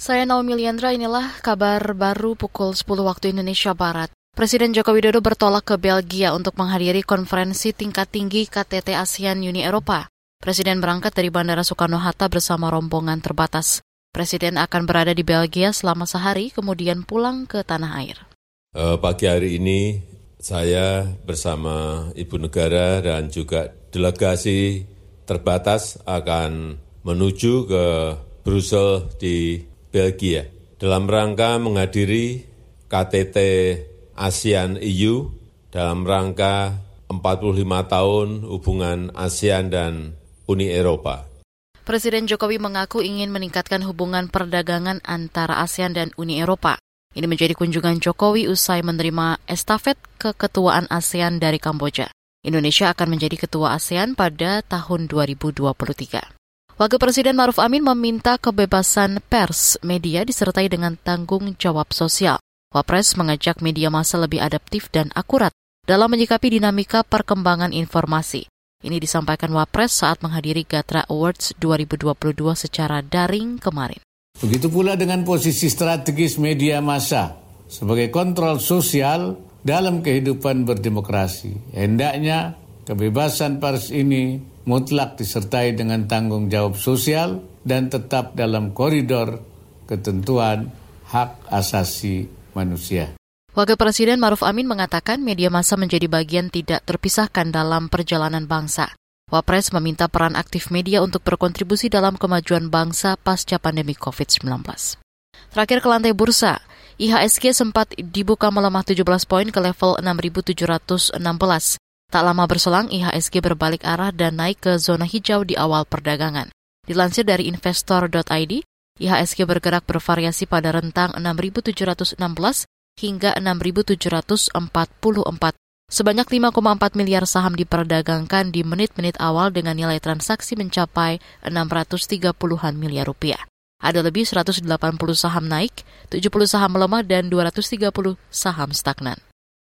Saya Naomi Liandra, inilah kabar baru pukul 10 waktu Indonesia Barat. Presiden Joko Widodo bertolak ke Belgia untuk menghadiri konferensi tingkat tinggi KTT ASEAN Uni Eropa. Presiden berangkat dari Bandara Soekarno-Hatta bersama rombongan terbatas. Presiden akan berada di Belgia selama sehari, kemudian pulang ke tanah air. Uh, pagi hari ini saya bersama Ibu Negara dan juga delegasi terbatas akan menuju ke Brussel di Belgia dalam rangka menghadiri KTT ASEAN EU dalam rangka 45 tahun hubungan ASEAN dan Uni Eropa. Presiden Jokowi mengaku ingin meningkatkan hubungan perdagangan antara ASEAN dan Uni Eropa. Ini menjadi kunjungan Jokowi usai menerima estafet keketuaan ASEAN dari Kamboja. Indonesia akan menjadi ketua ASEAN pada tahun 2023. Wakil Presiden Maruf Amin meminta kebebasan pers media disertai dengan tanggung jawab sosial. Wapres mengajak media massa lebih adaptif dan akurat dalam menyikapi dinamika perkembangan informasi. Ini disampaikan Wapres saat menghadiri Gatra Awards 2022 secara daring kemarin. Begitu pula dengan posisi strategis media massa sebagai kontrol sosial dalam kehidupan berdemokrasi. Hendaknya kebebasan pers ini mutlak disertai dengan tanggung jawab sosial dan tetap dalam koridor ketentuan hak asasi manusia. Wakil Presiden Maruf Amin mengatakan media massa menjadi bagian tidak terpisahkan dalam perjalanan bangsa. Wapres meminta peran aktif media untuk berkontribusi dalam kemajuan bangsa pasca pandemi COVID-19. Terakhir ke lantai bursa, IHSG sempat dibuka melemah 17 poin ke level 6.716. Tak lama berselang, IHSG berbalik arah dan naik ke zona hijau di awal perdagangan. Dilansir dari investor.id, IHSG bergerak bervariasi pada rentang 6.716 hingga 6.744. Sebanyak 5,4 miliar saham diperdagangkan di menit-menit awal dengan nilai transaksi mencapai 630-an miliar rupiah. Ada lebih 180 saham naik, 70 saham melemah, dan 230 saham stagnan.